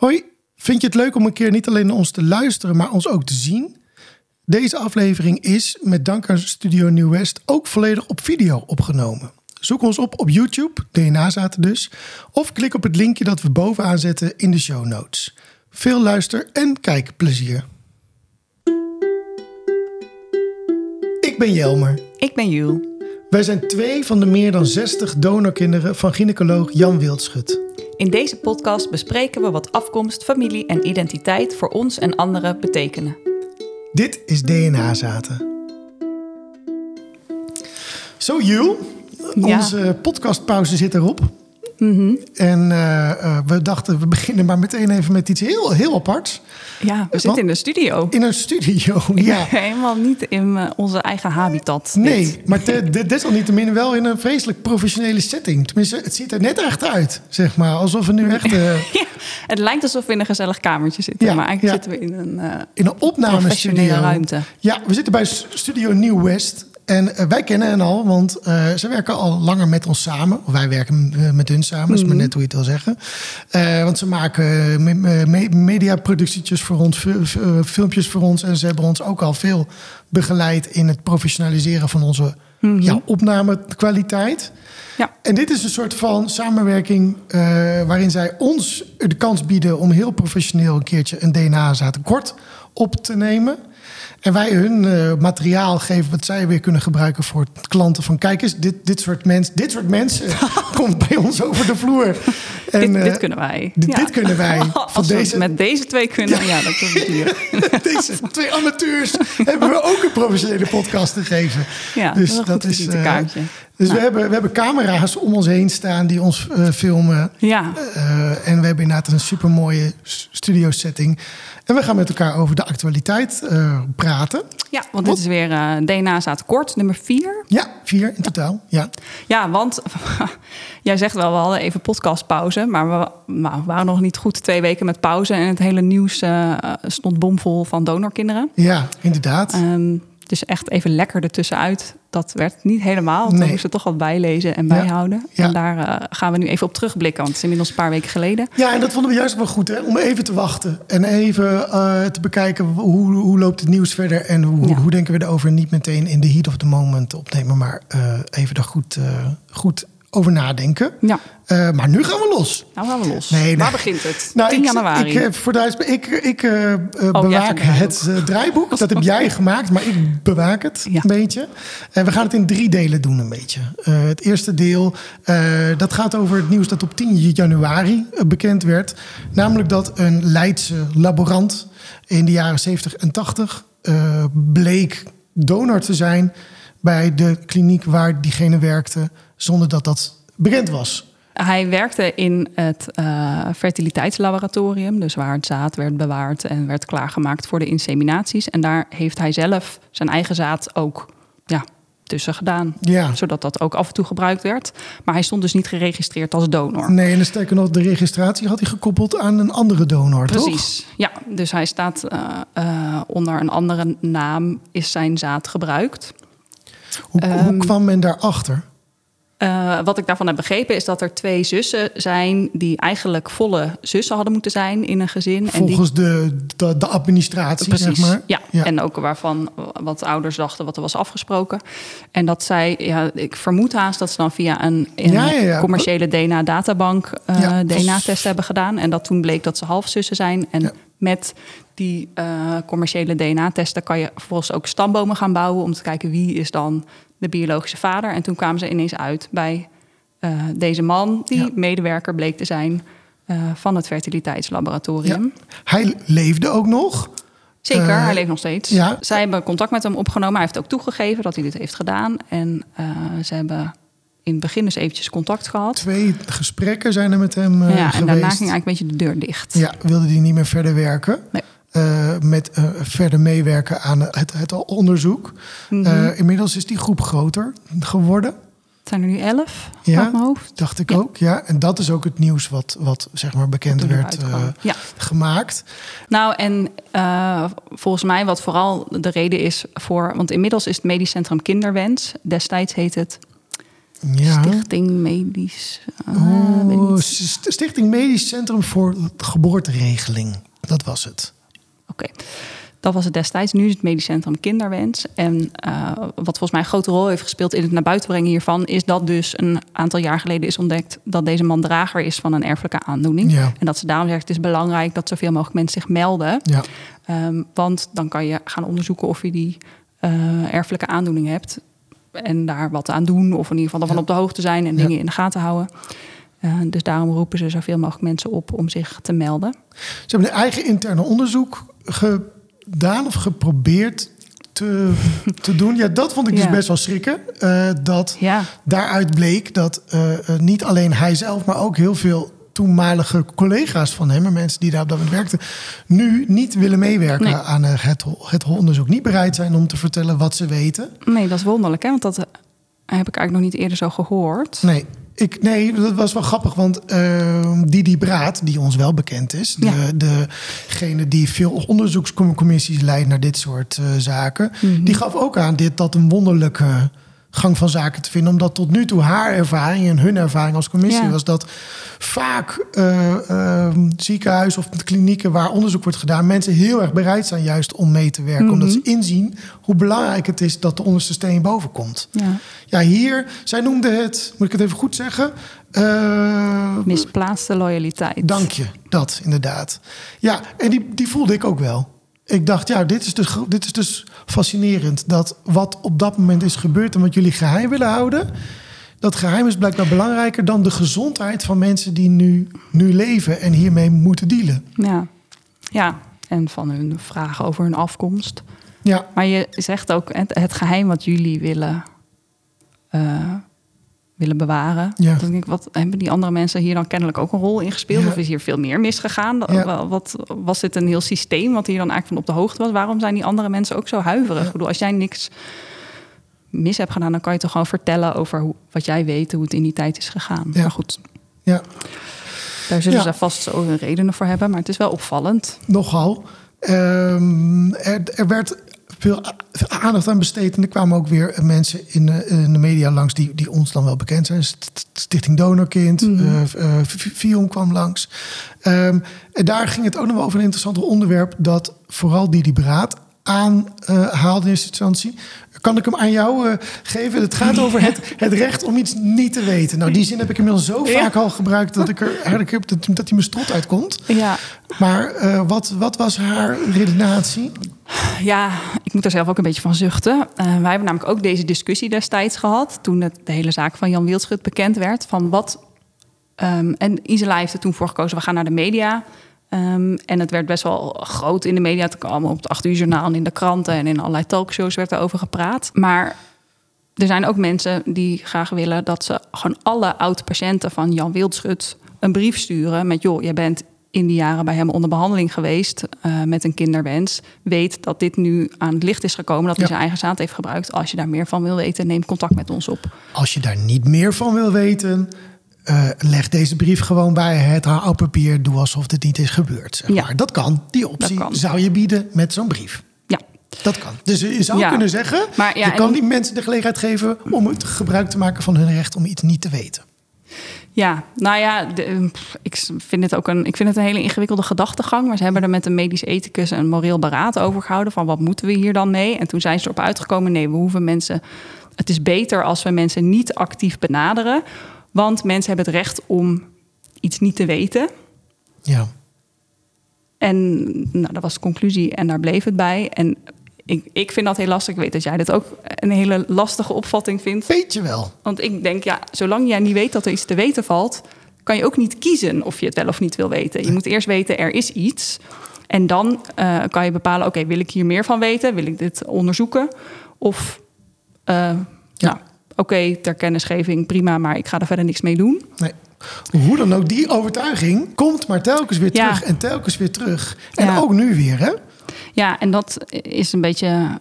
Hoi, vind je het leuk om een keer niet alleen naar ons te luisteren, maar ons ook te zien? Deze aflevering is, met dank aan Studio New West, ook volledig op video opgenomen. Zoek ons op op YouTube, DNA zaten dus, of klik op het linkje dat we bovenaan zetten in de show notes. Veel luister- en kijkplezier. Ik ben Jelmer. Ik ben Jules. Wij zijn twee van de meer dan 60 donorkinderen van gynaecoloog Jan Wildschut. In deze podcast bespreken we wat afkomst, familie en identiteit voor ons en anderen betekenen. Dit is DNA Zaten. Zo, Jules. Ja. Onze podcastpauze zit erop. Mhm. En eh, eh, we dachten, we beginnen maar meteen even met iets heel, heel aparts. Ja, we zitten in de studio. In een studio, ja. Helemaal niet in eh, onze eigen habitat. dit. Nee, maar te- de- desalniettemin wel in een vreselijk professionele setting. Tenminste, het ziet er net echt uit, zeg maar. Alsof we nu echt Ja, het lijkt alsof we in een gezellig kamertje zitten, Ja, maar eigenlijk ja. zitten we in een eh, in een opnamestudio. professionele ruimte. Ja, we zitten bij Studio New West. En eh, wij kennen hen al, want eh, ze werken al langer met ons samen. Of wij werken eh, met hun samen, is maar net hoe je het wil zeggen. Want ze maken me- me- me- mediaproductietjes voor ons, fi- fi- filmpjes voor ons. En ze hebben ons ook al veel begeleid in het professionaliseren van onze ja, opnamekwaliteit. Ja. En dit is een soort van samenwerking waarin zij ons de kans bieden om heel professioneel een keertje een DNA-zaad kort op te nemen. En wij hun eh, materiaal geven wat zij weer kunnen gebruiken voor klanten van kijk eens, dit, dit, soort, mens, dit soort mensen komt bij ons over de vloer. En, dit, eh, dit kunnen wij. dit- Ja. dit kunnen wij. Van deze- met deze twee kunnen, ja, dat komt natuurlijk. deze twee amateurs hebben we ook een professionele podcast gegeven. Ja, dat is een eh, dus we, hebben, we hebben camera's om ons heen staan die ons eh, filmen. Ja, Eh, en we hebben inderdaad een supermooie studio setting. En we gaan met elkaar over de actualiteit eh, praten. ja want dit is weer eh DNA staat kort, nummer vier. Ja, vier in totaal. Ja. Ja, want jij zegt wel, we hadden even podcastpauze. Maar we, nou, we waren nog niet goed twee weken met pauze. En het hele nieuws eh, stond bomvol van donorkinderen. ja, inderdaad. Ehm, dus echt even lekker ertussenuit. Dat werd niet helemaal. We Nee. moesten toch wat bijlezen en bijhouden. Ja. En daar eh, gaan we nu even op terugblikken. Want het is inmiddels een paar weken geleden. Ja, en dat vonden we juist wel goed, hè? om even te wachten. En even eh, te bekijken hoe, hoe loopt het nieuws verder. En hoe, Ja. hoe denken we erover. Niet meteen in de heat of the moment opnemen, maar eh, even er goed, goed over nadenken. Ja, Eh, maar nu gaan we los. nou gaan we los. Nee, nee. Waar begint het? Nou, 10 ik, januari. Ik, eh, voor de ik, ik eh, eh, jij bewaak het draaiboek. Dat heb jij gemaakt, maar ik bewaak het Ja. een beetje. En we gaan het in drie delen doen een beetje. Het eerste deel, dat gaat over het nieuws dat op 10 januari bekend werd. Namelijk dat een Leidse laborant in de jaren 70 en 80 eh, bleek donor te zijn bij de kliniek waar diegene werkte, zonder dat dat bekend was. Hij werkte in het eh, fertiliteitslaboratorium, dus waar het zaad werd bewaard en werd klaargemaakt voor de inseminaties. En daar heeft hij zelf zijn eigen zaad ook ja, tussen gedaan, Ja. zodat dat ook af en toe gebruikt werd. Maar hij stond dus niet geregistreerd als donor. Nee, en dan sterker nog, de registratie had hij gekoppeld aan een andere donor, toch? Precies, ja. Dus hij staat eh, eh, onder een andere naam, is zijn zaad gebruikt. Hoe, hoe Ehm, kwam men daarachter? Eh, wat ik daarvan heb begrepen is dat er twee zussen zijn die eigenlijk volle zussen hadden moeten zijn in een gezin. en die Volgens de, de, de administratie, Precies, zeg maar. ja. En ook waarvan wat de ouders dachten wat er was afgesproken. En dat zij, ja, ik vermoed haast dat ze dan via een, een Ja, ja, ja. commerciële DNA-databank eh, DNA-test hebben gedaan. En dat toen bleek dat ze halfzussen zijn. En met die eh, commerciële DNA-testen kan je vervolgens ook stambomen gaan bouwen om te kijken wie is dan de biologische vader. En toen kwamen ze ineens uit bij eh, deze man, die Ja. medewerker bleek te zijn eh, van het fertiliteitslaboratorium. Hij leefde ook nog. Zeker, Eh, hij leeft nog steeds. ja. Zij hebben contact met hem opgenomen. Hij heeft ook toegegeven dat hij dit heeft gedaan. En ze hebben in het begin dus eventjes contact gehad. Twee gesprekken zijn er met hem eh, ja, en geweest. daarna ging eigenlijk een beetje de deur dicht. Ja, wilde hij niet meer verder werken. Nee. Eh, met eh, verder meewerken aan het, het onderzoek. Mhm. Eh, inmiddels is die groep groter geworden. Het zijn er nu elf Ja. uit mijn hoofd. Dacht ik Ja. ook, ja. En dat is ook het nieuws wat, wat zeg maar bekend werd ja. gemaakt. Nou, en volgens mij wat vooral de reden is voor... Want inmiddels is het Medisch Centrum Kinderwens. Destijds heet het Ja. Stichting Medisch. Oh, Stichting Medisch Centrum voor Geboorteregeling. Dat was het. Oké. Dat was het destijds. Nu is het Medisch Centrum Kinderwens. En eh, wat volgens mij een grote rol heeft gespeeld in het naar buiten brengen hiervan, is dat dus een aantal jaar geleden is ontdekt dat deze man drager is van een erfelijke aandoening. Ja. En dat ze daarom zegt: het is belangrijk dat zoveel mogelijk mensen zich melden. Ja. Ehm, want dan kan je gaan onderzoeken of je die eh, erfelijke aandoening hebt. En daar wat aan doen. Of in ieder geval ervan Ja. op de hoogte zijn en dingen in de gaten houden. Eh, dus daarom roepen ze zoveel mogelijk mensen op om zich te melden. Ze hebben een eigen interne onderzoek gedaan of geprobeerd te, te doen. Ja, dat vond ik dus Ja. best wel schrikken. eh, dat Ja, daaruit bleek dat eh, eh, niet alleen hij zelf, maar ook heel veel toenmalige collega's van hem, en mensen die daar op dat moment werkten, nu niet willen meewerken Nee. aan het, het onderzoek. Niet bereid zijn om te vertellen wat ze weten. nee, dat is wonderlijk, hè? Want dat heb ik eigenlijk nog niet eerder zo gehoord. Nee. Ik, nee, dat was wel grappig, want eh, Didi Braat, die ons wel bekend is, Ja. de, degene die veel onderzoekscommissies leidt naar dit soort eh, zaken, Mhm. die gaf ook aan dit dat een wonderlijke gang van zaken te vinden, omdat tot nu toe haar ervaring en hun ervaring als commissie Ja. was dat vaak eh, ziekenhuizen of klinieken waar onderzoek wordt gedaan, mensen heel erg bereid zijn juist om mee te werken, omdat Mhm. ze inzien hoe belangrijk het is dat de onderste steen boven komt. Ja. Ja, hier, zij noemde het, moet ik het even goed zeggen? Eh, Misplaatste loyaliteit. dank je, dat inderdaad. Ja, en die, die voelde ik ook wel. Ik dacht, ja, dit is, dus, dit is dus fascinerend. Dat wat op dat moment is gebeurd en wat jullie geheim willen houden... dat geheim is blijkbaar belangrijker dan de gezondheid van mensen die nu, nu leven... en hiermee moeten dealen. Ja. ja, en van hun vragen over hun afkomst. Ja, Maar je zegt ook het, het geheim wat jullie willen, eh, willen bewaren. Ja. Dan denk ik, wat hebben die andere mensen hier dan kennelijk ook een rol in gespeeld? Ja. Of is hier veel meer misgegaan? Ja. Wa- Wat, was dit een heel systeem wat hier dan eigenlijk van op de hoogte was? Waarom zijn die andere mensen ook zo huiverig? Ik bedoel, als jij niks mis hebt gedaan, dan kan je toch gewoon vertellen over hoe, wat jij weet, hoe het in die tijd is gegaan. Ja. Maar goed, ja. daar zullen ze vast zo redenen voor hebben. Maar het is wel opvallend. Nogal. Ehm, er, er werd veel aandacht aan besteed. En er kwamen ook weer mensen in de, in de media langs die, die ons dan wel bekend zijn. St- Stichting Donorkind, eh, eh, Vion kwam langs. Ehm, en daar ging het ook nog wel over een interessant onderwerp... dat vooral Didi Braat aanhaalde in eerste instantie. Kan ik hem aan jou eh, geven? Het gaat over het, het recht om iets niet te weten. Nou, die zin heb ik inmiddels zo Ja. vaak al gebruikt... dat ik er eigenlijk heb dat, dat hij mijn strot uitkomt. Ja, Maar eh, wat, wat was haar redenatie? Ja, ik moet er zelf ook een beetje van zuchten. Eh, wij hebben namelijk ook deze discussie destijds gehad. toen het, de hele zaak van Jan Wildschut bekend werd. Van wat, ehm, en Isela heeft er toen voor gekozen: we gaan naar de media. Ehm, en het werd best wel groot in de media. Het kwam op het 8 uur journaal en in de kranten en in allerlei talkshows werd er over gepraat. Maar er zijn ook mensen die graag willen dat ze gewoon alle oud-patiënten van Jan Wildschut een brief sturen met: joh, jij bent in die jaren bij hem onder behandeling geweest eh, met een kinderwens. Weet dat dit nu aan het licht is gekomen, dat hij Ja. zijn eigen zaad heeft gebruikt. Als je daar meer van wil weten, neem contact met ons op. Als je daar niet meer van wil weten, eh, leg deze brief gewoon bij het papier. Doe alsof dit niet is gebeurd. Zeg Ja. maar. Dat kan. Die optie kan. zou je bieden met zo'n brief. Ja, Dat kan. Dus je zou Ja. kunnen zeggen, Maar ja, je en- kan die mensen de gelegenheid geven om het gebruik te maken van hun recht om iets niet te weten. Ja, nou ja, de, pff, ik vind het ook een, ik vind het een hele ingewikkelde gedachtegang. Maar ze hebben er met een medisch ethicus een moreel beraad over gehouden. Van wat moeten we hier dan mee? En toen zijn ze erop uitgekomen: nee, we hoeven mensen. Het is beter als we mensen niet actief benaderen. Want mensen hebben het recht om iets niet te weten. Ja. En nou, dat was de conclusie en daar bleef het bij. En ik, ik vind dat heel lastig. Ik weet dat jij dat ook een hele lastige opvatting vindt. Weet je wel. Want ik denk, ja, zolang jij niet weet dat er iets te weten valt, kan je ook niet kiezen of je het wel of niet wil weten. Je moet eerst weten, er is iets. En dan eh, kan je bepalen, oké, wil ik hier meer van weten? Wil ik dit onderzoeken? Of, eh oké, ter kennisgeving, prima, maar ik ga er verder niks mee doen. Nee. Hoe dan ook, die overtuiging komt maar telkens weer Ja. terug en telkens weer terug. En Ja. ook nu weer, hè? Ja, en dat is een beetje.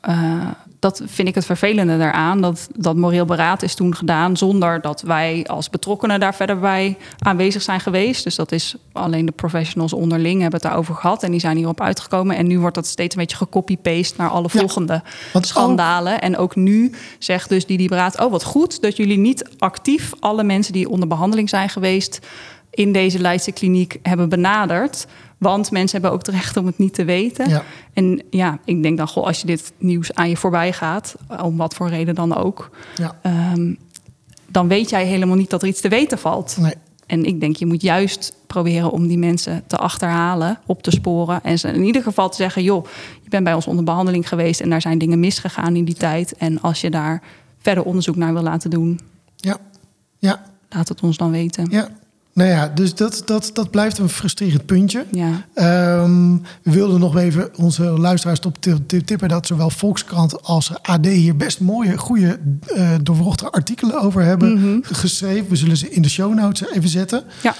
eh, dat vind ik het vervelende daaraan. Dat, dat moreel beraad is toen gedaan zonder dat wij als betrokkenen daar verder bij aanwezig zijn geweest. Dus dat is alleen de professionals onderling hebben het daarover gehad. En die zijn hierop uitgekomen. En nu wordt dat steeds een beetje gecopy-paste naar alle volgende schandalen. En ook nu zegt dus die Beraad... oh wat goed dat jullie niet actief alle mensen die onder behandeling zijn geweest... in deze Leidse kliniek hebben benaderd... Want mensen hebben ook het recht om het niet te weten. Ja. En ja, ik denk dan, goh, als je dit nieuws aan je voorbij gaat, om wat voor reden dan ook, ja. Ehm, dan weet jij helemaal niet dat er iets te weten valt. Nee. En ik denk, je moet juist proberen om die mensen te achterhalen, op te sporen. En ze in ieder geval te zeggen: joh, je bent bij ons onder behandeling geweest en daar zijn dingen misgegaan in die tijd. En als je daar verder onderzoek naar wil laten doen, ja. Ja. laat het ons dan weten. Ja. Nou ja, dus dat, dat, dat blijft een frustrerend puntje. Ja. Um, we wilden nog even onze luisteraars op tippen dat zowel Volkskrant als AD hier best mooie, goede, uh, doorwrochte artikelen over hebben mhm. geschreven. We zullen ze in de show notes even zetten. Ja.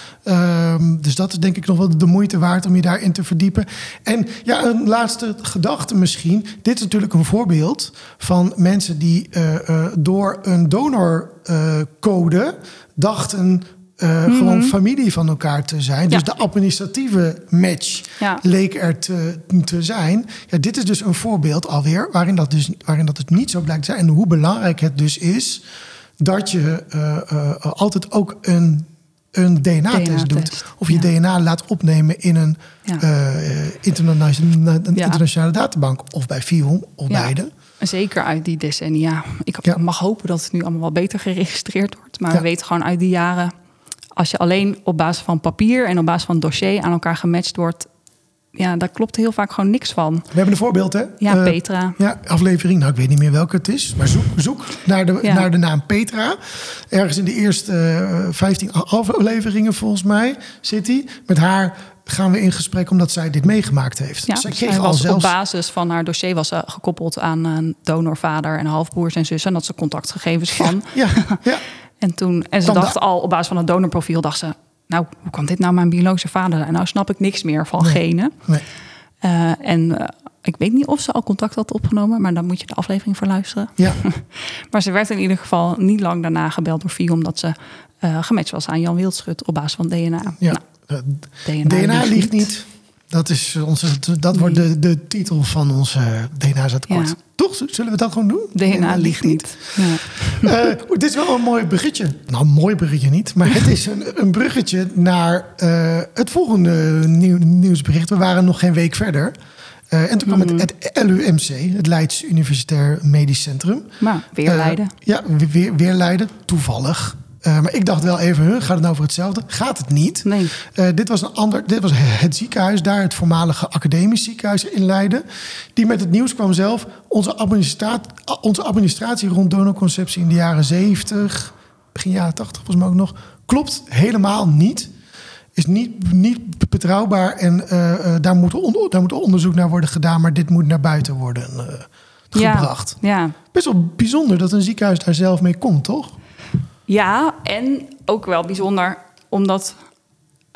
Um, dus dat is denk ik nog wel de moeite waard om je daarin te verdiepen. En ja, een laatste gedachte misschien. Dit is natuurlijk een voorbeeld van mensen die uh, uh, door een donorcode dachten uh, gewoon familie van elkaar te zijn. Dus de administratieve match leek er te, te zijn. Ja, dit is dus een voorbeeld alweer waarin dat, dus, waarin dat het niet zo blijkt te zijn. En hoe belangrijk het dus is dat je uh, uh, altijd ook een, een DNA-test doet. Of je DNA laat opnemen in een, internationale, een internationale databank. Of bij FIOM, of beide. Zeker uit die decennia. Ik mag hopen dat het nu allemaal wel beter geregistreerd wordt. Maar we weten gewoon uit die jaren als je alleen op basis van papier en op basis van dossier aan elkaar gematcht wordt, ja, daar klopt heel vaak gewoon niks van. We hebben een voorbeeld, hè? Ja, uh, Petra. Ja, aflevering. Nou, ik weet niet meer welke het is. Maar zoek, zoek naar, de, naar de naam Petra. Ergens in de eerste uh, eh, 15 afleveringen, volgens mij, zit hij. Met haar gaan we in gesprek omdat zij dit meegemaakt heeft. Ja, zij kreeg al zelfs... Op basis van haar dossier was ze gekoppeld aan een donorvader en halfbroers en zussen. En dat ze contactgegevens van. Ja, ja, En, toen, en ze dacht al op basis van het donorprofiel, dacht ze... nou, hoe kan dit nou mijn biologische vader zijn? Nou snap ik niks meer van genen. Nee. Uh, en uh, ik weet niet of ze al contact had opgenomen, maar dan moet je de aflevering voor luisteren. Ja. maar ze werd in ieder geval niet lang daarna gebeld door VIO, omdat ze uh, gematcht was aan Jan Wildschut op basis van DNA. Ja. Nou, DNA, DNA niet. Dat, is onze, dat wordt de, de titel van onze DNA-zaadkort. Ja. Toch? Zullen we dat gewoon doen? DNA ligt niet. Ja. Uh, dit is wel een mooi bruggetje. Nou, een mooi bruggetje niet. Maar het is een, een bruggetje naar uh, het volgende nieuw, nieuwsbericht. We waren nog geen week verder. Uh, en toen kwam mm. het, het, LUMC, het Leids Universitair Medisch Centrum. Maar weer Leiden. ja, weer, weer Leiden. Toevallig. Uh, maar ik dacht wel even, huh, gaat het nou over hetzelfde? Gaat het niet? Nee. Uh, dit was een ander, dit was het ziekenhuis daar, het voormalige academisch ziekenhuis in Leiden. Die met het nieuws kwam zelf. Onze, administra onze administratie rond donorconceptie in de jaren 70, begin jaren 80 volgens mij ook nog, klopt helemaal niet. Is niet, niet betrouwbaar en uh, daar, moet daar moet onderzoek naar worden gedaan, maar dit moet naar buiten worden gebracht. Ja, ja. Best wel bijzonder dat een ziekenhuis daar zelf mee komt, toch? Ja, en ook wel bijzonder omdat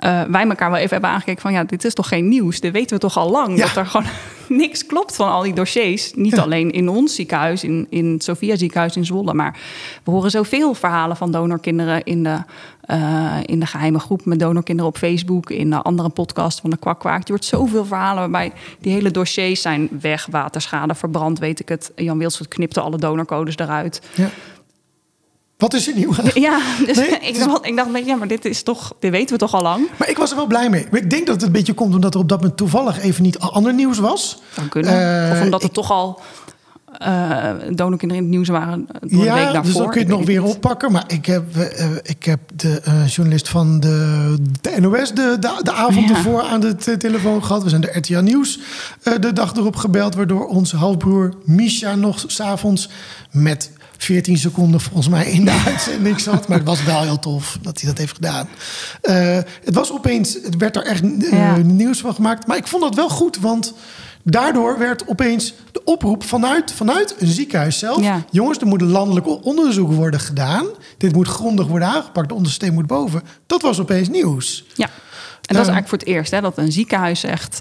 uh, wij elkaar wel even hebben aangekeken van ja, dit is toch geen nieuws. Dit weten we toch al lang. Dat er gewoon niks klopt van al die dossiers. Niet alleen in ons ziekenhuis, in, in het Sophia ziekenhuis in Zwolle. Maar we horen zoveel verhalen van donorkinderen in de, uh, in de geheime groep met donorkinderen op Facebook. In de andere podcast van de Kwakkwaak. Je hoort zoveel verhalen waarbij die hele dossiers zijn weg. Waterschade, verbrand, weet ik het. Jan Wilson knipte alle donorcodes eruit. Ja. Wat is er nieuw? Ja, dus ik, dacht, ik dacht, ja, maar dit is toch, dit weten we toch al lang. Maar ik was er wel blij mee. Ik denk dat het een beetje komt omdat er op dat moment toevallig even niet ander nieuws was. Dan kunnen. Uh, of omdat het toch al uh, donorkinderen in het nieuws waren door ja, de week daarvoor. dus dan kun je het nog weer niet. oppakken. Maar ik heb, uh, ik heb de uh, journalist van de, de NOS de, de, de avond ja. ervoor aan de telefoon gehad. We zijn de RTL Nieuws de dag erop gebeld... waardoor onze halfbroer Misha nog s'avonds met 14 seconden volgens mij in de uitzending zat. Maar het was wel heel tof dat hij dat heeft gedaan. Uh, het was opeens, het werd er echt uh, ja. nieuws van gemaakt. Maar ik vond dat wel goed, want daardoor werd opeens de oproep vanuit, vanuit een ziekenhuis zelf. Ja. Jongens, er moet landelijk onderzoek worden gedaan. Dit moet grondig worden aangepakt. De ondersteen moet boven. Dat was opeens nieuws. Ja, en dat is eigenlijk voor het eerst hè, dat een ziekenhuis echt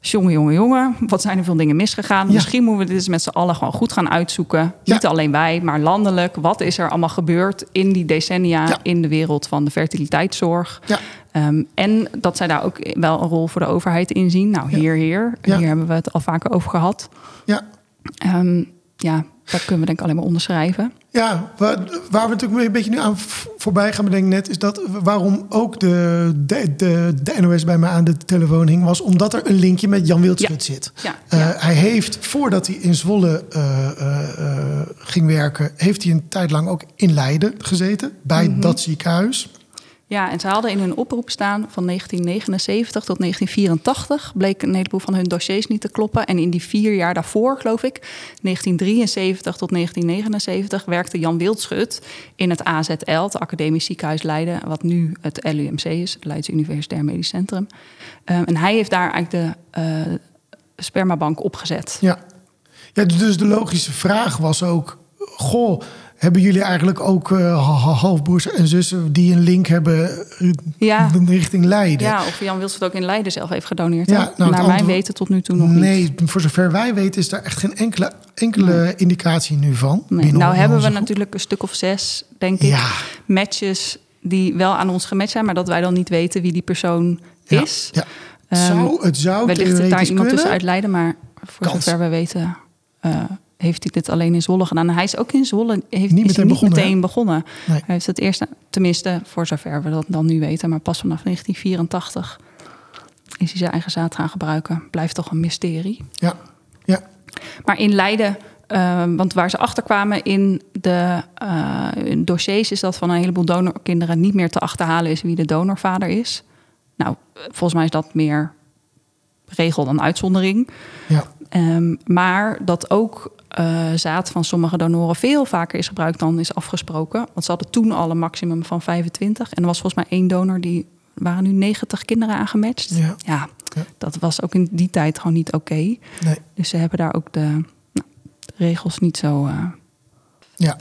jongen, jongen, jongen, wat zijn er veel dingen misgegaan? Ja. Misschien moeten we dit eens met z'n allen gewoon goed gaan uitzoeken. Ja. Niet alleen wij, maar landelijk. Wat is er allemaal gebeurd in die decennia Ja. in de wereld van de fertiliteitszorg? Ja. Ehm, en dat zij daar ook wel een rol voor de overheid in zien. Nou, hier, hier. Hier hebben we het al vaker over gehad. Ja, Ehm, ja, dat kunnen we denk ik alleen maar onderschrijven. Ja, waar, waar we natuurlijk een beetje nu aan voorbij gaan bedenken net... is dat waarom ook de, de, de, de NOS bij mij aan de telefoon hing... was omdat er een linkje met Jan Wildschut zit. Ja, Eh. Hij heeft, voordat hij in Zwolle eh, eh, ging werken... heeft hij een tijd lang ook in Leiden gezeten, bij Mhm. dat ziekenhuis. Ja, en ze hadden in hun oproep staan van 1979 tot 1984 bleek een heleboel van hun dossiers niet te kloppen. En in die vier jaar daarvoor, geloof ik, 1973 tot 1979, werkte Jan Wildschut in het AZL, het Academisch Ziekenhuis Leiden, wat nu het LUMC is, Leids Universitair Medisch Centrum. Ehm, en hij heeft daar eigenlijk de eh, spermabank opgezet. Ja. ja, dus de logische vraag was ook... Goh, hebben jullie eigenlijk ook ha- halfbroers en zussen... die een link hebben eh, Ja. richting Leiden? Ja, of Jan Wildschut ook in Leiden zelf heeft gedoneerd. Ja, nou, het Naar mijn antwoord- weten tot nu toe nog niet. Nee, voor zover wij weten is daar echt geen enkele, enkele indicatie nu van. Nee, nou hebben we groep. natuurlijk een stuk of zes, denk ik, matches die wel aan ons gematcht zijn, maar dat wij dan niet weten wie die persoon Ja, is. Ja. Zou, het zou Wellicht daar iemand tussen kunnen. uit Leiden, maar voor Kans. zover we weten eh, heeft hij dit alleen in Zwolle gedaan. Hij is ook in Zwolle heeft, Niet meteen niet begonnen, meteen begonnen. Nee. Hij heeft het eerste, tenminste voor zover we dat dan nu weten, maar pas vanaf 1984 is hij zijn eigen zaad gaan gebruiken. Blijft toch een mysterie. Ja. ja, Maar in Leiden, eh, want waar ze achter kwamen in de eh, in dossiers, is dat van een heleboel donorkinderen niet meer te achterhalen is wie de donorvader is. Nou, volgens mij is dat meer regel dan uitzondering. ja, Ehm, maar dat ook eh, zaad van sommige donoren veel vaker is gebruikt dan is afgesproken. Want ze hadden toen al een maximum van 25. En er was volgens mij één donor, die waren nu 90 kinderen aangematcht. Ja. ja, Ja. dat was ook in die tijd gewoon niet oké. nee. Dus ze hebben daar ook de, nou, de regels niet zo. eh, Ja.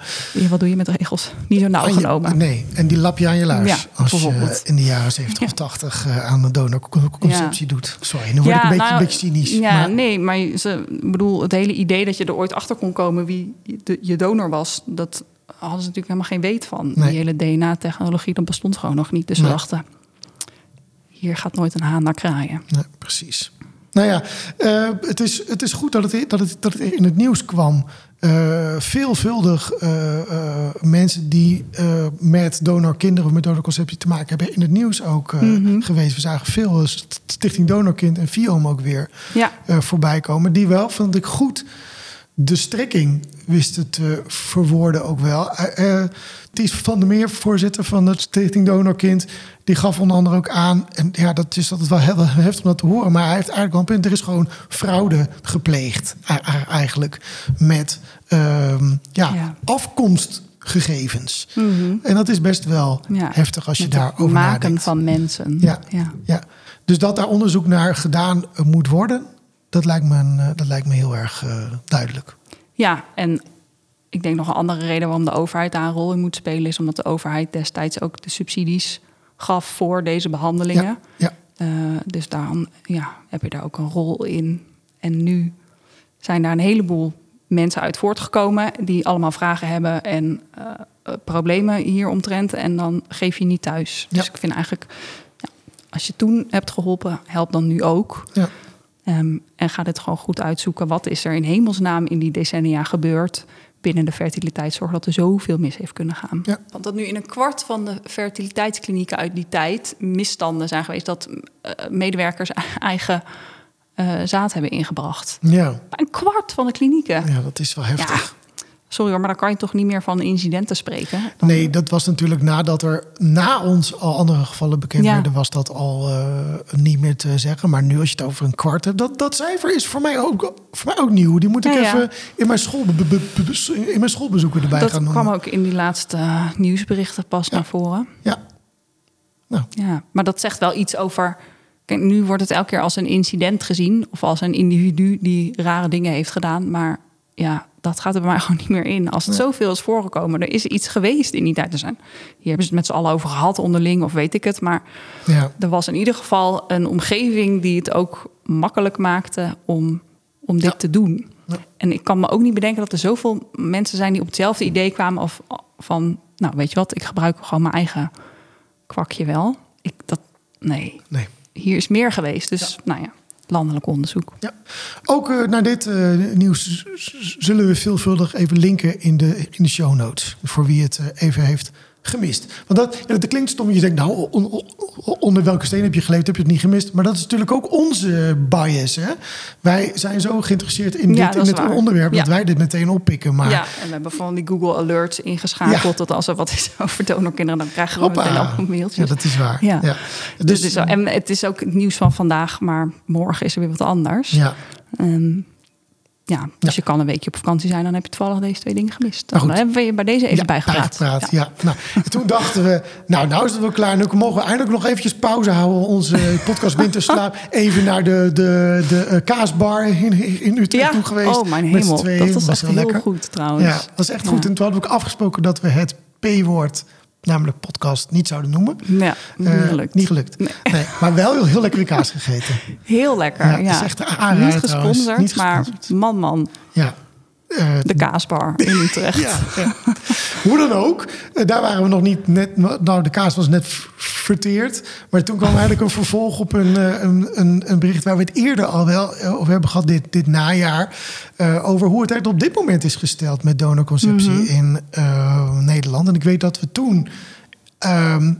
wat doe je met regels? Niet zo nauw genomen. nee, en die lap je aan je laars. Ja, als je in de jaren 70 of 80 eh, aan de donorconceptie doet. Sorry, nu word ik een beetje, nou, een beetje cynisch. Ja, maar, nee, maar ze, bedoel, het hele idee dat je er ooit achter kon komen wie de, je donor was, dat hadden ze natuurlijk helemaal geen weet van. Nee. Die hele DNA-technologie, dat bestond gewoon nog niet. Dus ze Nee. dachten, hier gaat nooit een haan naar kraaien. Nee, precies. Nou ja, eh, het, is, het is goed dat het, dat, het, dat het in het nieuws kwam. Eh, veelvuldig eh, eh, mensen die met donorkinderen of met donorconceptie te maken hebben... in het nieuws ook Mhm. geweest. We zagen veel St- Stichting Donorkind en FIOM ook weer Ja, voorbij komen. Die wel, vond ik goed, de strekking wisten te verwoorden ook wel. Eh, eh, Ties van der Meer, voorzitter van de Stichting Donorkind... die gaf onder andere ook aan... en ja, dat is altijd wel heel heftig om dat te horen... maar hij heeft eigenlijk wel een punt. Er is gewoon fraude gepleegd eigenlijk... met ehm, ja, Ja. afkomstgegevens. Mhm. En dat is best wel Ja, heftig als je met het daarover maken nadenkt. van mensen. Ja. ja. Ja, dus dat daar onderzoek naar gedaan eh, moet worden, dat lijkt me, eh, dat lijkt me heel erg eh, duidelijk. Ja, en ik denk nog een andere reden waarom de overheid daar een rol in moet spelen, is omdat de overheid destijds ook de subsidies gaf voor deze behandelingen. Ja, ja, Eh, dus dan ja, heb je daar ook een rol in. En nu zijn daar een heleboel mensen uit voortgekomen die allemaal vragen hebben en eh, problemen hieromtrent. En dan geef je niet thuis. Ja. Dus ik vind eigenlijk, ja, als je toen hebt geholpen, help dan nu ook. ja, Ehm, en ga dit gewoon goed uitzoeken. Wat is er in hemelsnaam in die decennia gebeurd binnen de fertiliteitszorg dat er zoveel mis heeft kunnen gaan? Ja. Want dat nu in een kwart van de fertiliteitsklinieken uit die tijd misstanden zijn geweest dat eh, medewerkers eigen eh, zaad hebben ingebracht. ja, Een kwart van de klinieken. ja, dat is wel heftig. Sorry hoor, maar dan kan je toch niet meer van incidenten spreken? Dan- Nee, dat was natuurlijk nadat er na ons al andere gevallen bekend Ja. werden, was dat al eh, niet meer te zeggen. Maar nu als je het over een kwart hebt, dat, dat cijfer is voor mij ook, voor mij ook nieuw. Die moet ik Ja, ja. even in mijn, be- in mijn schoolbezoeken erbij dat gaan noemen. kwam ook in die laatste eh, nieuwsberichten pas naar voren. Ja, nou, Ja, maar dat zegt wel iets over. Kijk, nu wordt het elke keer als een incident gezien of als een individu die rare dingen heeft gedaan. Maar ja, dat gaat er bij mij gewoon niet meer in. Als het zoveel is voorgekomen, er is iets geweest in die tijd. Er zijn, hier hebben ze het met z'n allen over gehad onderling of weet ik het. Maar ja, er was in ieder geval een omgeving die het ook makkelijk maakte om, om dit Ja. te doen. En ik kan me ook niet bedenken dat er zoveel mensen zijn die op hetzelfde idee kwamen of van, nou weet je wat, ik gebruik gewoon mijn eigen kwakje wel. Ik, dat, nee, Nee. hier is meer geweest. Dus nou ja, landelijk onderzoek. Ja. Ook eh, naar dit eh, nieuws zullen we veelvuldig even linken in de, in de show notes. Voor wie het eh, even heeft gemist. Want dat, ja, dat klinkt stom. Je denkt, nou, on- on- onder welke steen heb je geleefd? Heb je het niet gemist? Maar dat is natuurlijk ook onze bias. Hè? Wij zijn zo geïnteresseerd in, Ja, dit, in is het waar. onderwerp dat wij dit meteen oppikken. Maar Ja, en we hebben van die Google Alerts ingeschakeld. Dat als er wat is over donorkinderen, dan krijgen we hoppa. meteen ook mailtjes. Ja, dat is waar. Ja. Dus, Dus, het is zo, en het is ook het nieuws van vandaag, maar morgen is er weer wat anders. ja. Ehm, ja, dus Ja. je kan een weekje op vakantie zijn, dan heb je toevallig deze twee dingen gemist. Dan hebben we je bij deze even ja, bijgepraat. bijgepraat, Ja. Nou, en toen dachten we, nou, nou is het wel klaar. Nu mogen we eindelijk nog eventjes pauze houden. Onze podcast Winterslaap. Even naar de, de, de eh, kaasbar in, in Utrecht Ja, toe geweest. oh mijn hemel. Dat was echt heel heel lekker. goed trouwens. Ja, dat was echt goed. En toen hadden we ook afgesproken dat we het P-woord, namelijk podcast, niet zouden noemen. Ja, niet Eh, gelukt. Niet gelukt. Nee. maar wel heel, heel lekkere kaas gegeten. Heel lekker. Ja, Ja, is echt een Niet gesponsord, Niet maar gesponsord. man, man, Ja. Eh, de kaasbar in Utrecht. Ja, ja. Hoe dan ook, eh, daar waren we nog niet net. Nou, de kaas was net verteerd. Maar toen kwam eigenlijk een vervolg op een, eh, een, een, een bericht waar we het eerder al wel over hebben gehad dit, dit najaar. over hoe het eigenlijk op dit moment is gesteld met donorconceptie in eh, Nederland. En ik weet dat we toen. ehm, eh,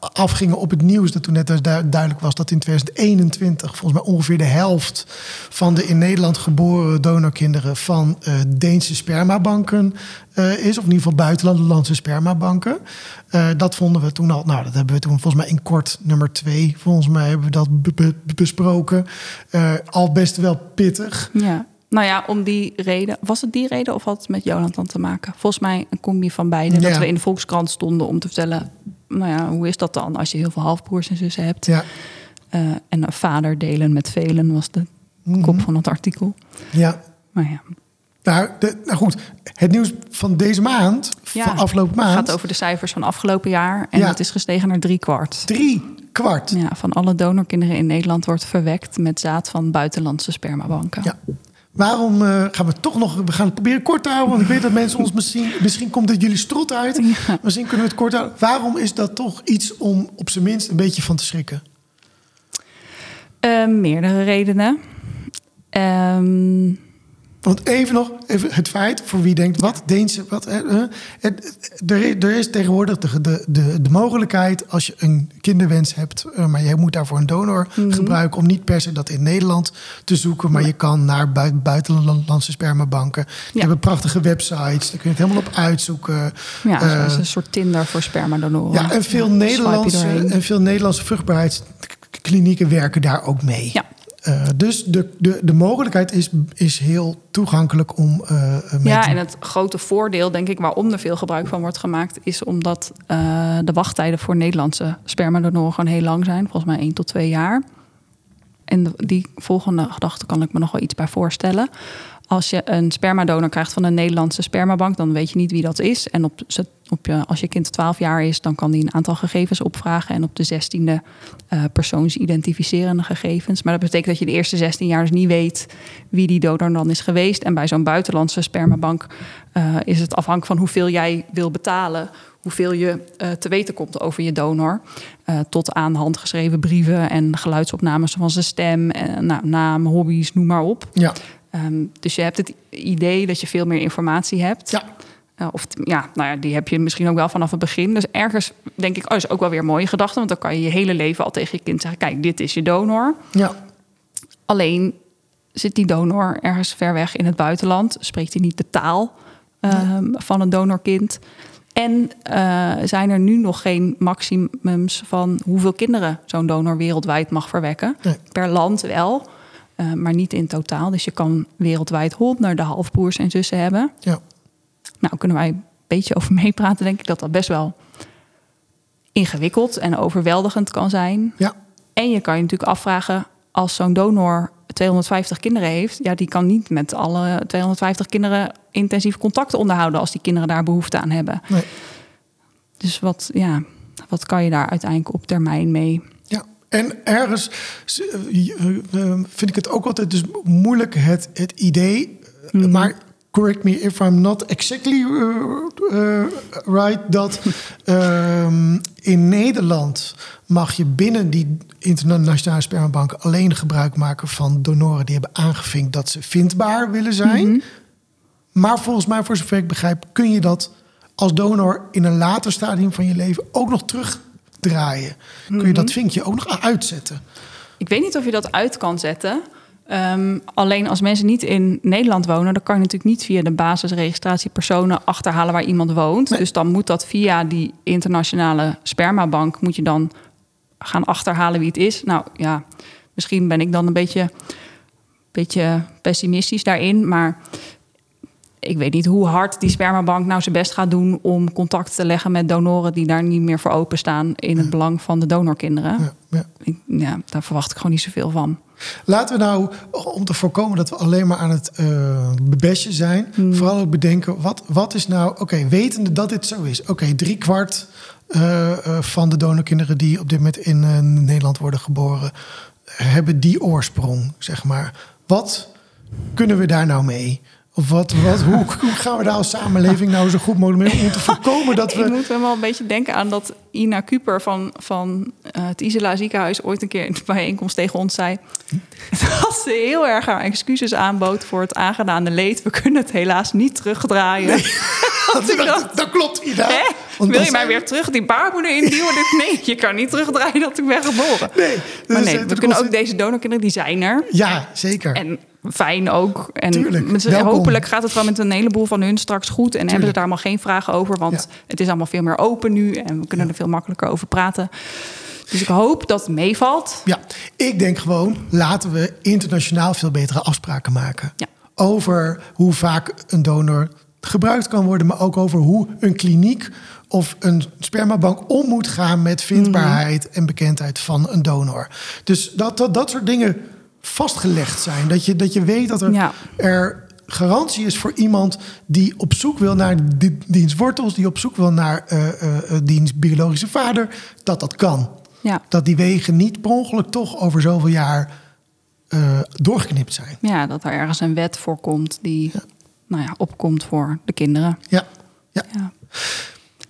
afgingen op het nieuws dat toen net du- duidelijk was dat in 2021 volgens mij ongeveer de helft van de in Nederland geboren donorkinderen van eh, Deense spermabanken eh, is, of in ieder geval buitenlandse spermabanken. Eh, dat vonden we toen al, nou dat hebben we toen volgens mij in kort nummer twee, volgens mij hebben we dat be- be- besproken. Eh, al best wel pittig. Ja. Nou ja, om die reden. Was het die reden of had het met Joland dan te maken? Volgens mij een combi van beide. Dat we in de Volkskrant stonden om te vertellen... nou ja, hoe is dat dan als je heel veel halfbroers en zussen hebt? Ja, Eh, en een vader delen met velen was de Mhm. kop van het artikel. ja. Maar ja, Nou, de, nou goed, het nieuws van deze maand, Ja, van afgelopen het maand, gaat over de cijfers van afgelopen jaar. En Ja. het is gestegen naar drie kwart. drie kwart. Ja, van alle donorkinderen in Nederland wordt verwekt met zaad van buitenlandse spermabanken. Ja. Waarom eh, gaan we toch nog... We gaan het proberen kort te houden. Want ik weet dat mensen ons misschien... Misschien komt het jullie strot uit. Ja. Misschien kunnen we het kort houden. Waarom is dat toch iets om op zijn minst een beetje van te schrikken? Eh, meerdere redenen. Ehm, Want even nog, even het feit voor wie denkt, wat Deense, wat, eh, er, is, er is tegenwoordig de, de, de, de mogelijkheid als je een kinderwens hebt, eh, maar je moet daarvoor een donor gebruiken om niet per se dat in Nederland te zoeken, maar je kan naar bui- buitenlandse spermabanken. Die Ja. hebben prachtige websites, daar kun je het helemaal op uitzoeken. ja, Eh, zoals een soort Tinder voor spermadonoren. ja, en veel, Nederlandse, en veel Nederlandse vruchtbaarheidsklinieken werken daar ook mee. Ja. Eh, dus de, de, de mogelijkheid is, is heel toegankelijk om eh mee Ja, te en het grote voordeel, denk ik, waarom er veel gebruik van wordt gemaakt, is omdat eh, de wachttijden voor Nederlandse spermadonoren gewoon heel lang zijn. Volgens mij 1 tot 2 jaar. En de- die volgende gedachte kan ik me nog wel iets bij voorstellen. Als je een spermadonor krijgt van een Nederlandse spermabank, dan weet je niet wie dat is. En op, op je, als je kind 12 jaar is, dan kan die een aantal gegevens opvragen. En op de 16e eh persoonsidentificerende gegevens. Maar dat betekent dat je de eerste 16 jaar dus niet weet wie die donor dan is geweest. En bij zo'n buitenlandse spermabank eh, is het afhankelijk van hoeveel jij wil betalen. Hoeveel je eh, te weten komt over je donor. Tot aan handgeschreven brieven en geluidsopnames van zijn stem. En, nou, naam, hobby's, noem maar op. Ja, Ehm, dus je hebt het idee dat je veel meer informatie hebt. ja, Eh, of ja, nou ja, die heb je misschien ook wel vanaf het begin. Dus ergens denk ik, oh, is ook wel weer een mooie gedachte. Want dan kan je je hele leven al tegen je kind zeggen: kijk, dit is je donor. ja, Alleen zit die donor ergens ver weg in het buitenland, spreekt hij niet de taal ehm, van een donorkind. En eh, zijn er nu nog geen maximums van hoeveel kinderen zo'n donor wereldwijd mag verwekken? Nee. Per land wel, eh, maar niet in totaal. Dus je kan wereldwijd honderden halfbroers en zussen hebben. ja. Nou, kunnen wij een beetje over meepraten, denk ik dat dat best wel ingewikkeld en overweldigend kan zijn. ja. En je kan je natuurlijk afvragen, als zo'n donor 250 kinderen heeft, ja, die kan niet met alle 250 kinderen intensief contact onderhouden als die kinderen daar behoefte aan hebben. Nee. Dus wat, ja, wat kan je daar uiteindelijk op termijn mee? Ja, En ergens eh, eh, vind ik het ook altijd dus moeilijk het, het idee, Mhm. maar correct me if I'm not exactly uh, uh, right, dat ehm, in Nederland mag je binnen die internationale spermabank alleen gebruik maken van donoren die hebben aangevinkt dat ze vindbaar willen zijn. Mhm. Maar volgens mij, voor zover ik begrijp, kun je dat als donor in een later stadium van je leven ook nog terugdraaien. Kun je Mhm. dat vinkje ook nog uitzetten. Ik weet niet of je dat uit kan zetten. Ehm, alleen als mensen niet in Nederland wonen, dan kan je natuurlijk niet via de basisregistratie personen achterhalen waar iemand woont. Nee. Dus dan moet dat via die internationale spermabank moet je dan gaan achterhalen wie het is. Nou ja, misschien ben ik dan een beetje, beetje pessimistisch daarin, maar ik weet niet hoe hard die spermabank nou zijn best gaat doen om contact te leggen met donoren die daar niet meer voor openstaan in het belang van de donorkinderen. Ja, ja. Ik- ja, daar verwacht ik gewoon niet zoveel van. Laten we nou, om te voorkomen dat we alleen maar aan het eh bebesje zijn, vooral ook bedenken, wat, wat is nou, oké, wetende dat dit zo is. Oké, drie kwart eh, eh, van de donorkinderen die op dit moment in Nederland worden geboren, hebben die oorsprong, zeg maar. Wat kunnen we daar nou mee? Of wat, wat, hoe, hoe gaan we daar als samenleving nou zo goed mogelijk mee om te voorkomen dat Ik we... moet wel een beetje denken aan dat Ina Kuper van, van eh, het Isela ziekenhuis ooit een keer in de bijeenkomst tegen ons zei. Dat ze heel erg haar excuses aanbood voor het aangedane leed. We kunnen het helaas niet terugdraaien. Dat, dat, dat klopt. Hè? Want Wil je mij zijn- weer terug die baarmoeder induwen? Dus nee, je kan niet terugdraaien dat ik ben geboren. Nee, Maar dus, nee, eh, we kunnen ook ze- deze donorkinderen, die zijn er. Ja, zeker. En fijn ook. En Tuurlijk, hopelijk gaat het wel met een heleboel van hun straks goed. En hebben ze daar allemaal geen vragen over. Want Ja. het is allemaal veel meer open nu. En we kunnen er veel makkelijker over praten. Dus ik hoop dat het meevalt. Ja, ik denk gewoon, laten we internationaal veel betere afspraken maken. Ja. Over hoe vaak een donor gebruikt kan worden, maar ook over hoe een kliniek of een spermabank om moet gaan met vindbaarheid en bekendheid van een donor. Dus dat, dat dat soort dingen vastgelegd zijn. Dat je, dat je weet dat er, Ja. er garantie is voor iemand die op zoek wil naar di- diens wortels, die op zoek wil naar eh, diens biologische vader, dat dat kan. Ja. Dat die wegen niet per ongeluk toch over zoveel jaar eh, doorgeknipt zijn. ja, dat er ergens een wet voor komt die nou ja, opkomt voor de kinderen. Ja, ja. Ja.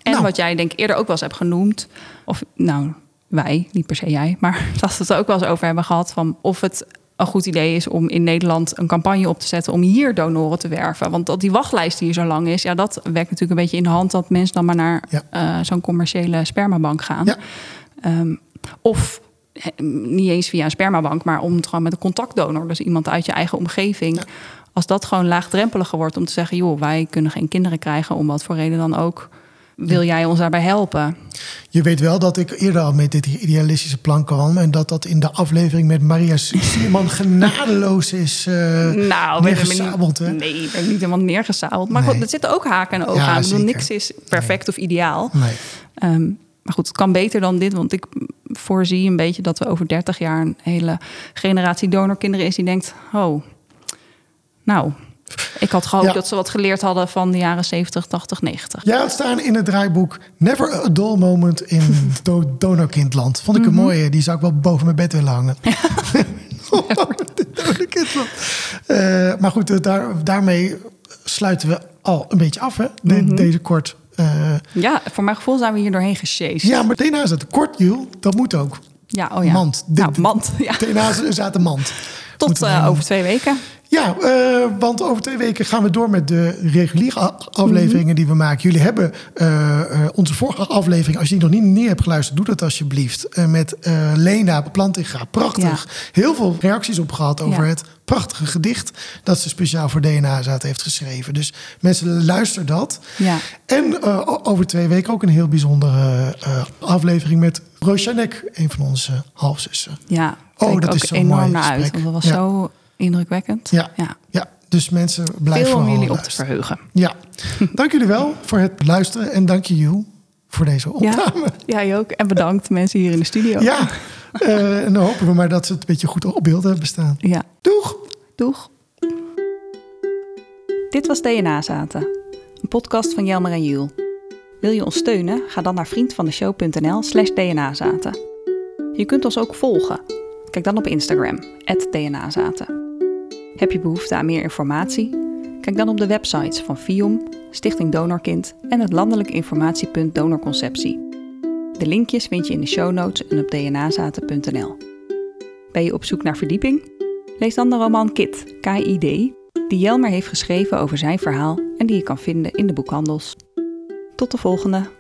En Nou. wat jij denk ik eerder ook wel eens hebt genoemd, of nou, wij, niet per se jij, maar dat we het er ook wel eens over hebben gehad van of het een goed idee is om in Nederland een campagne op te zetten om hier donoren te werven. Want dat die wachtlijst hier zo lang is, ja, dat werkt natuurlijk een beetje in de hand dat mensen dan maar naar Ja. eh, zo'n commerciële spermabank gaan. Ja. Ehm, of niet eens via een spermabank, maar om het gewoon met een contactdonor, dus iemand uit je eigen omgeving. Als dat gewoon laagdrempeliger wordt om te zeggen, joh, wij kunnen geen kinderen krijgen, om wat voor reden dan ook. Wil jij ons daarbij helpen? Je weet wel dat ik eerder al met dit idealistische plan kwam. En dat dat in de aflevering met Maria Sierman genadeloos is eh Nou, neergesabeld, hè? Nee, ik ben niet helemaal neergezabeld. Maar Nee. goed, er zitten ook haken en ogen Ja, aan. Ik bedoel, zeker. niks is perfect of ideaal. Nee. Ehm, maar goed, het kan beter dan dit. Want ik voorzie een beetje dat we over 30 jaar een hele generatie donorkinderen is die denkt: oh, nou, ik had gehoopt Ja. dat ze wat geleerd hadden van de jaren 70, 80, 90. Jij had staan in het draaiboek Never a dull moment in do donorkindland. Vond ik een mooie. Die zou ik wel boven mijn bed willen hangen. donorkindland. Eh, maar goed, eh, daar, daarmee sluiten we al een beetje af, hè? De- Deze kort. eh, Ja, voor mijn gevoel zijn we hier doorheen gesjeest. ja, maar DNA zat kort, Jules. Dat moet ook. ja, oh ja. Mand. Nou, Dit- mand. Ja. Zat een mand. Tot over twee weken. Ja, eh, want over twee weken gaan we door met de reguliere afleveringen die we maken. Jullie hebben eh, eh, onze vorige aflevering, als je die nog niet neer hebt geluisterd, doe dat alsjeblieft. Met Lena Plantinga. Prachtig. Heel veel reacties op gehad over Ja. het prachtige gedicht dat ze speciaal voor DNA Zaad heeft geschreven. Dus mensen, luister dat. Ja. En over twee weken ook een heel bijzondere aflevering met Rosjanek, een van onze halfzussen. Ja, Oh, dat is zo enorm mooi naar uit. Want dat was zo indrukwekkend. Ja. ja. Ja, dus mensen blijven Veel om jullie op te verheugen. Ja, dank jullie wel voor het luisteren en dank je Jules voor deze Ja, opname. jij ook. En bedankt mensen hier in de studio. Ja, eh, en dan hopen we maar dat ze het een beetje goed op beeld hebben staan. ja. Doeg! Doeg. Dit was DNA Zaten, een podcast van Jelmer en Jules. Wil je ons steunen? Ga dan naar vriendvandeshow.nl slash DNA Zaten. Je kunt ons ook volgen. Kijk dan op Instagram, @dnazaten. Heb je behoefte aan meer informatie? Kijk dan op de websites van FIOM, Stichting Donorkind en het landelijk informatiepunt Donorconceptie. De linkjes vind je in de show notes en op dnazaten.nl. Ben je op zoek naar verdieping? Lees dan de roman Kit, KID, die Jelmer heeft geschreven over zijn verhaal en die je kan vinden in de boekhandels. Tot de volgende!